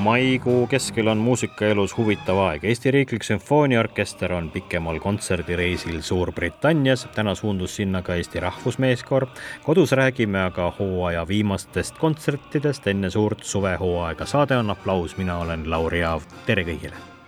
Maikuu keskel on muusikaelus huvitav aeg. Eesti Riiklik Sümfooniaorkester on pikemal kontserdireisil Suurbritannias, täna suundus sinna ka Eesti Rahvusmeeskoor. kodus räägime aga hooaja viimastest kontsertidest enne suurt suvehooaega. saade on Aplaus, mina olen Lauri Aav, tere kõigile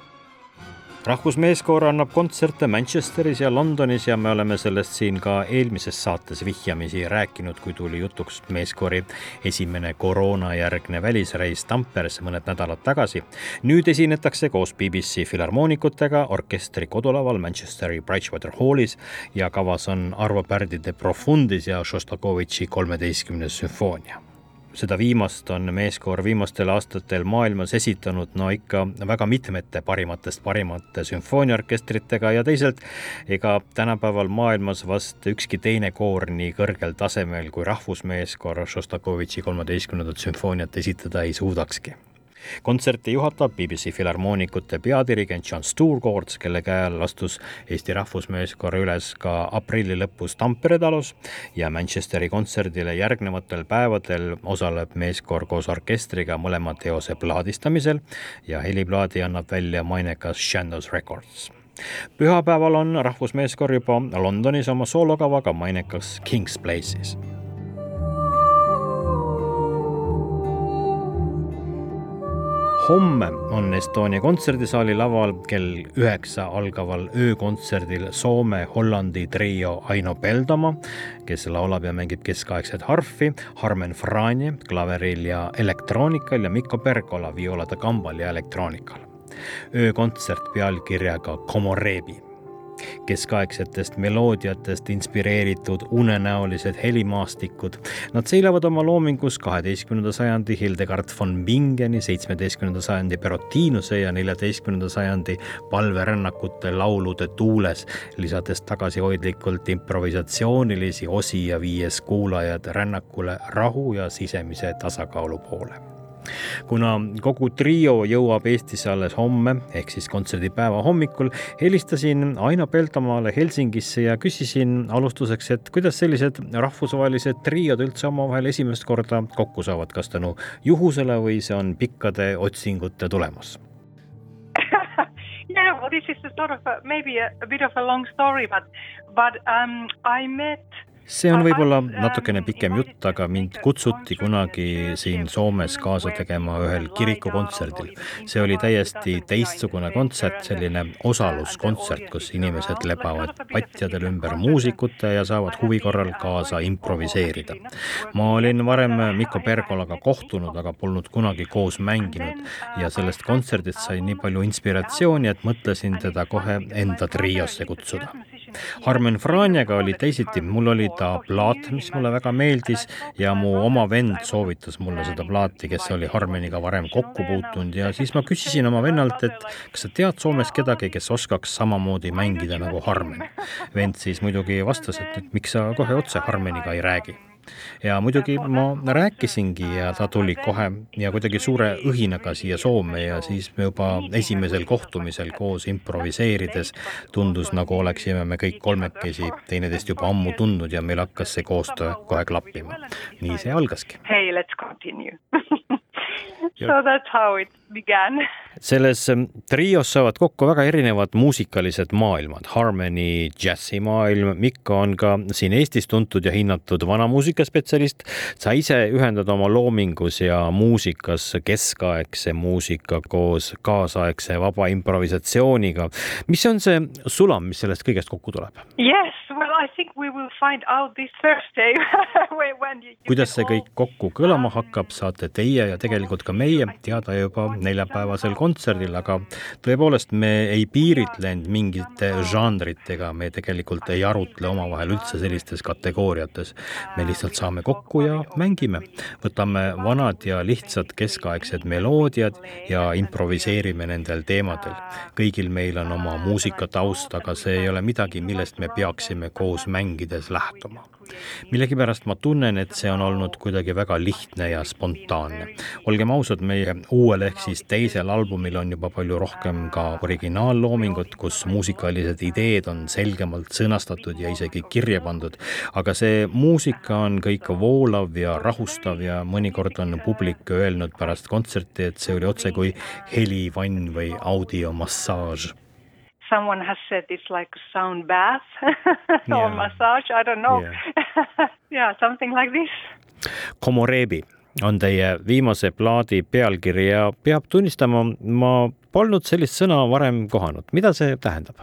rahvusmeeskoor annab kontserte Manchesteris ja Londonis ja me oleme sellest siin ka eelmises saates vihjamisi rääkinud, kui tuli jutuks meeskoori esimene koroonajärgne välisreis Tamperesse mõned nädalad tagasi. nüüd esinetakse koos BBC filharmoonikutega orkestri kodulaval Manchesteri Bridgewater Hallis ja kavas on Arvo Pärdi De Profundis ja Šostakovitši kolmeteistkümnes sümfoonia seda viimast on meeskoor viimastel aastatel maailmas esitanud no ikka väga mitmete parimatest parimate sümfooniaorkestritega ja teisalt ega tänapäeval maailmas vast ükski teine koor nii kõrgel tasemel kui rahvusmeeskoor Šostakovitši kolmeteistkümnendat sümfooniat esitada ei suudakski kontserti juhatab BBC Filharmoonikute peadirigent John Sturgords, kelle käe all astus Eesti Rahvusmeeskoor üles ka aprilli lõpus Tampere talus ja Manchesteri kontserdile järgnevatel päevadel osaleb meeskoor koos orkestriga mõlema teose plaadistamisel ja heliplaadi annab välja mainekas Shandos Records. Pühapäeval on rahvusmeeskoor juba Londonis oma soolokavaga mainekas King's Place'is homme on Estonia kontserdisaali laval kell üheksa algaval öökontserdil Soome-Hollandi trio Aino Peldamaa, kes laulab ja mängib keskaegset harfi, Harmen Franje klaveril ja elektroonikal ja Mikko Pergola viola da gambal ja elektroonikal. öökontsert pealkirjaga Komorebi keskaegsetest meloodiatest inspireeritud unenäolised helimaastikud. Nad seilavad oma loomingus kaheteistkümnenda sajandi Hildegard von Bingeni, seitsmeteistkümnenda sajandi Perotinuse ja neljateistkümnenda sajandi palverännakute laulude tuules, lisades tagasihoidlikult improvisatsioonilisi osi ja viies kuulajad rännakule rahu ja sisemise tasakaalu poole kuna kogu trio jõuab Eestisse alles homme ehk siis kontserdipäeva hommikul, helistasin Aino Peltomaale Helsingisse ja küsisin alustuseks, et kuidas sellised rahvusvahelised triod üldse omavahel esimest korda kokku saavad, kas tänu juhusele või see on pikkade otsingute tulemus? Yeah, well, this is a sort of a, maybe a, a bit of a long story, but but um, I met see on võib-olla natukene pikem jutt, aga mind kutsuti kunagi siin Soomes kaasa tegema ühel kirikukontserdil. see oli täiesti teistsugune kontsert, selline osaluskontsert, kus inimesed lebavad patjadel ümber muusikute ja saavad huvi korral kaasa improviseerida. ma olin varem Mikko Pergolaga kohtunud, aga polnud kunagi koos mänginud ja sellest kontserdist sai nii palju inspiratsiooni, et mõtlesin teda kohe enda triosse kutsuda Harmen Franjaga oli teisiti, mul oli ta plaat, mis mulle väga meeldis ja mu oma vend soovitas mulle seda plaati, kes oli Harmeniga varem kokku puutunud ja siis ma küsisin oma vennalt, et kas sa tead Soomes kedagi, kes oskaks samamoodi mängida nagu Harmen. vend siis muidugi vastas, et, miks sa kohe otse Harmeniga ei räägi ja muidugi ma rääkisingi ja ta tuli kohe ja kuidagi suure õhinaga siia Soome ja siis me juba esimesel kohtumisel koos improviseerides tundus, nagu oleksime me kõik kolmekesi teineteist juba ammu tundnud ja meil hakkas see koostöö kohe klappima. nii see algaski. Hey, let's continue So that's how it began selles trios saavad kokku väga erinevad muusikalised maailmad, Harmony džässimaailm, Mikko on ka siin Eestis tuntud ja hinnatud vanamuusikaspetsialist. sa ise ühendad oma loomingus ja muusikas keskaegse muusika koos kaasaegse vaba improvisatsiooniga. mis on see sulam, mis sellest kõigest kokku tuleb? Yes, well I think we will find out this Thursday when you kuidas see kõik kokku kõlama hakkab, saate teie ja tegelikult ka meie teada juba neljapäevasel kontserdil aga tõepoolest me ei piiritlenud mingite žanritega, me tegelikult ei arutle omavahel üldse sellistes kategooriates. me lihtsalt saame kokku ja mängime, võtame vanad ja lihtsad keskaegsed meloodiad ja improviseerime nendel teemadel. kõigil meil on oma muusikataust, aga see ei ole midagi, millest me peaksime koos mängides lähtuma millegipärast ma tunnen, et see on olnud kuidagi väga lihtne ja spontaanne. olgem ausad, meie uuel ehk siis teisel albumil on juba palju rohkem ka originaalloomingut, kus muusikalised ideed on selgemalt sõnastatud ja isegi kirja pandud, aga see muusika on kõik voolav ja rahustav ja mõnikord on publik öelnud pärast kontserti, et see oli otsekui helivann või audiomassaaž someone has said it's like a sound bath yeah. or massage. I don't know. Yeah. yeah, something like this. Komorebi on teie viimase plaadi pealkiri ja peab tunnistama, ma polnud sellist sõna varem kohanud. mida see tähendab?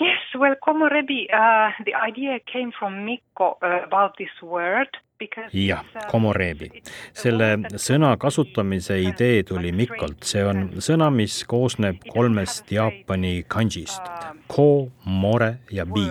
Yes, well, Komorebi uh,, the idea came from Mikko uh, about this word jah, komoreebi. selle sõna kasutamise idee tuli Mikkolt, see on sõna, mis koosneb kolmest Jaapani kanjist, ko, more ja bi.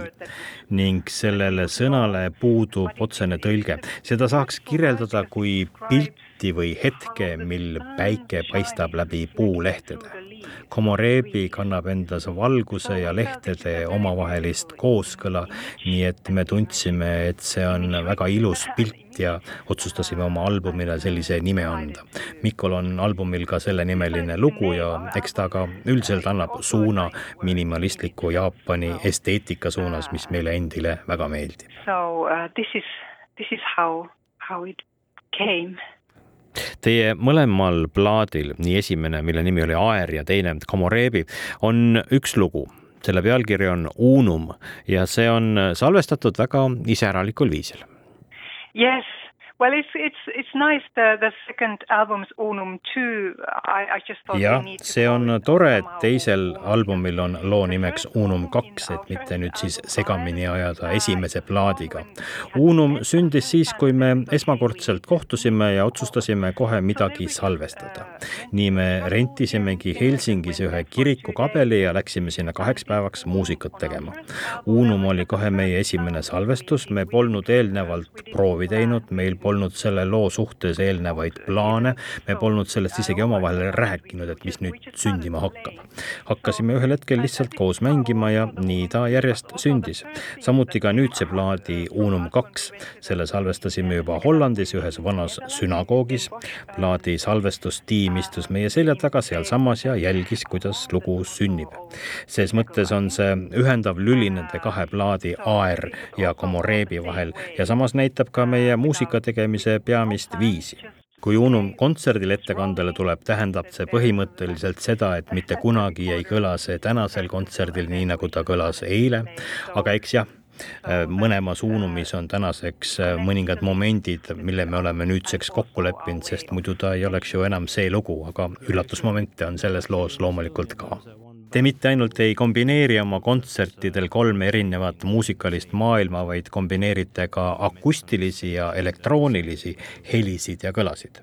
ning sellele sõnale puudub otsene tõlge. seda saaks kirjeldada kui pilti või hetke, mil päike paistab läbi puulehtede Komoreebi kannab endas valguse ja lehtede omavahelist kooskõla, nii et me tundsime, et see on väga ilus pilt ja otsustasime oma albumile sellise nime anda. Mikol on albumil ka sellenimeline lugu ja eks ta ka üldiselt annab suuna minimalistliku Jaapani esteetika suunas, mis meile endile väga meeldib. So uh, this is, this is how, how it came Teie mõlemal plaadil, nii esimene, mille nimi oli Aer ja teine Komoreebi, on üks lugu. selle pealkiri on Unum ja see on salvestatud väga iseäralikul viisil. Yes, Well, it's it's it's nice the the second album's Unum two. I I just thought jah, see on tore, et teisel albumil on loo nimeks Unum kaks, et mitte nüüd siis segamini ajada esimese plaadiga. Unum sündis siis, kui me esmakordselt kohtusime ja otsustasime kohe midagi salvestada. nii me rentisimegi Helsingis ühe kirikukabeli ja läksime sinna kaheks päevaks muusikat tegema. Unum oli kohe meie esimene salvestus, me polnud eelnevalt proovi teinud, meil polnud selle loo suhtes eelnevaid plaane, me polnud sellest isegi omavahel rääkinud, et mis nüüd sündima hakkab. hakkasime ühel hetkel lihtsalt koos mängima ja nii ta järjest sündis. samuti ka nüüdse plaadi Unum kaks, selle salvestasime juba Hollandis ühes vanas sünagoogis. plaadi salvestustiim istus meie selja taga sealsamas ja jälgis, kuidas lugu sünnib. ses mõttes on see ühendav lüli nende kahe plaadi Aer ja Komoreebi vahel ja samas näitab ka meie muusikategevust tegemise peamist viisi. kui Unum kontserdil ettekandele tuleb, tähendab see põhimõtteliselt seda, et mitte kunagi ei kõla see tänasel kontserdil nii, nagu ta kõlas eile, aga eks jah, mõlemas Unumis on tänaseks mõningad momendid, mille me oleme nüüdseks kokku leppinud, sest muidu ta ei oleks ju enam see lugu, aga üllatusmomente on selles loos loomulikult ka Te mitte ainult ei kombineeri oma kontsertidel kolme erinevat muusikalist maailma, vaid kombineerite ka akustilisi ja elektroonilisi helisid ja kõlasid.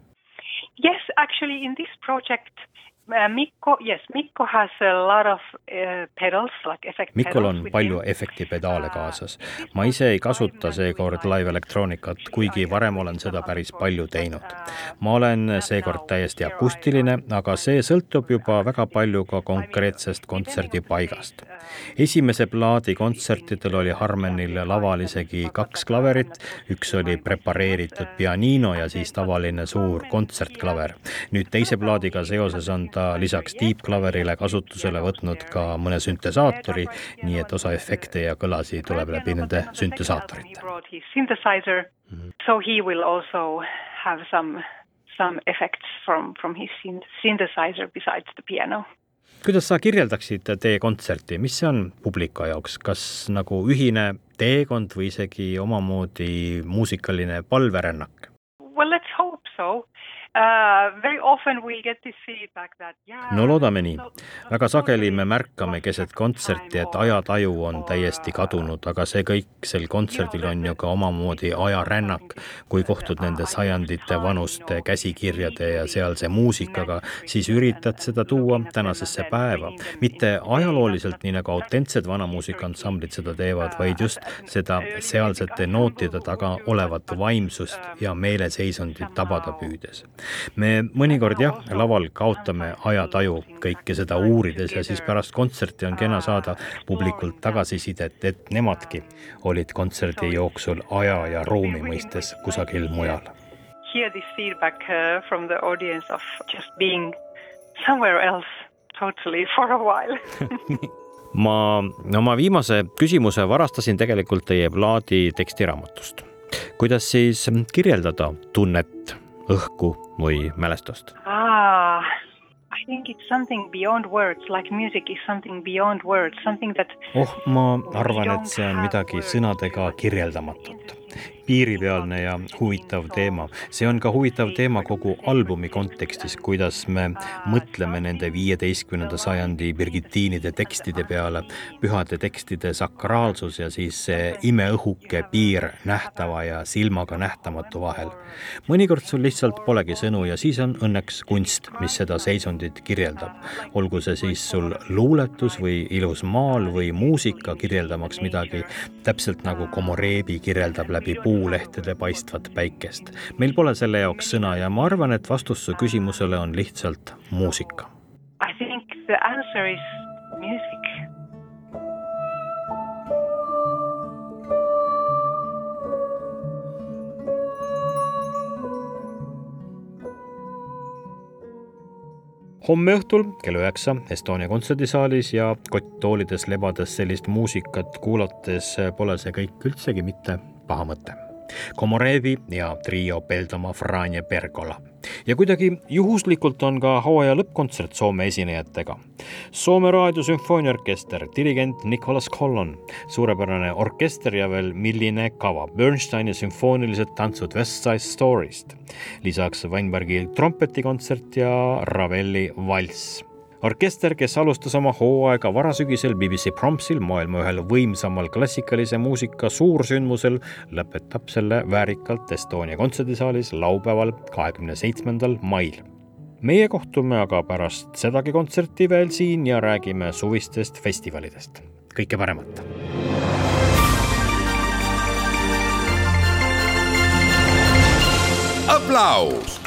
Yes, actually in this project Uh, Mikko, yes, Mikko has a lot of uh, pedals like effect Mikol on palju efektipedaale uh, kaasas. ma ise ei kasuta seekord live elektroonikat, kuigi varem olen seda päris palju teinud. ma olen seekord täiesti akustiline, aga see sõltub juba väga palju ka konkreetsest kontserdipaigast. esimese plaadi kontsertidel oli Harmenil laval isegi kaks klaverit, üks oli prepareeritud pianino ja siis tavaline suur kontsertklaver. nüüd teise plaadiga seoses on ta ta lisaks Deep Claverile kasutusele võtnud ka mõne süntesaatori, nii et osa efekte ja kõlasi tuleb läbi nende süntesaatorite. So he will also have some some effects from from his synthesizer besides the piano kuidas sa kirjeldaksid teie kontserti, mis see on publiku jaoks, kas nagu ühine teekond või isegi omamoodi muusikaline palverännak? Well, let's hope so Uh, no loodame nii. väga sageli me märkame keset kontserti, et ajataju on täiesti kadunud, aga see kõik sel kontserdil on ju ka omamoodi ajarännak. kui kohtud nende sajandite vanuste käsikirjade ja sealse muusikaga, siis üritad seda tuua tänasesse päeva. mitte ajalooliselt, nii nagu autentsed vanamuusikaansambrid seda teevad, vaid just seda sealsete nootide taga olevat vaimsust ja meeleseisundit tabada püüdes me mõnikord jah, laval kaotame ajataju kõike seda uurides ja siis pärast kontserti on kena saada publikult tagasisidet, et nemadki olid kontserdi jooksul aja ja ruumi mõistes kusagil mujal. Hear this feedback uh, from the audience of just being somewhere else totally for a while ma oma viimase küsimuse varastasin tegelikult teie plaadi tekstiraamatust. kuidas siis kirjeldada tunnet õhku või mälestust ah,? I think it's something beyond words, like music is something beyond words, something that oh, ma arvan, et see on midagi sõnadega kirjeldamatut piiripealne ja huvitav teema. see on ka huvitav teema kogu albumi kontekstis, kuidas me mõtleme nende viieteistkümnenda sajandi Birgitiinide tekstide peale, pühade tekstide sakraalsus ja siis see imeõhuke piir nähtava ja silmaga nähtamatu vahel. mõnikord sul lihtsalt polegi sõnu ja siis on õnneks kunst, mis seda seisundit kirjeldab. olgu see siis sul luuletus või ilus maal või muusika kirjeldamaks midagi, täpselt nagu Komoreebi kirjeldab läbi puu puulehtede paistvat päikest. meil pole selle jaoks sõna ja ma arvan, et vastus su küsimusele on lihtsalt muusika. I think the answer is music. homme õhtul kell üheksa Estonia kontserdisaalis ja kotttoolides lebades sellist muusikat kuulates pole see kõik üldsegi mitte paha mõte Komorevi ja trio Peldoma Franje Pergola. ja kuidagi juhuslikult on ka hooaja lõppkontsert Soome esinejatega. Soome Raadio sümfooniaorkester, dirigent Nicolas Collon, suurepärane orkester ja veel milline kava, Bernsteini sümfoonilised tantsud West Side Story'st. lisaks Weinbergi trompetikontsert ja Ravelli valss orkester, kes alustas oma hooaega varasügisel BBC Prompsil, maailma ühel võimsamal klassikalise muusika suursündmusel, lõpetab selle väärikalt Estonia kontserdisaalis laupäeval, kahekümne seitsmendal mail meie kohtume aga pärast sedagi kontserti veel siin ja räägime suvistest festivalidest. kõike paremat. aplaus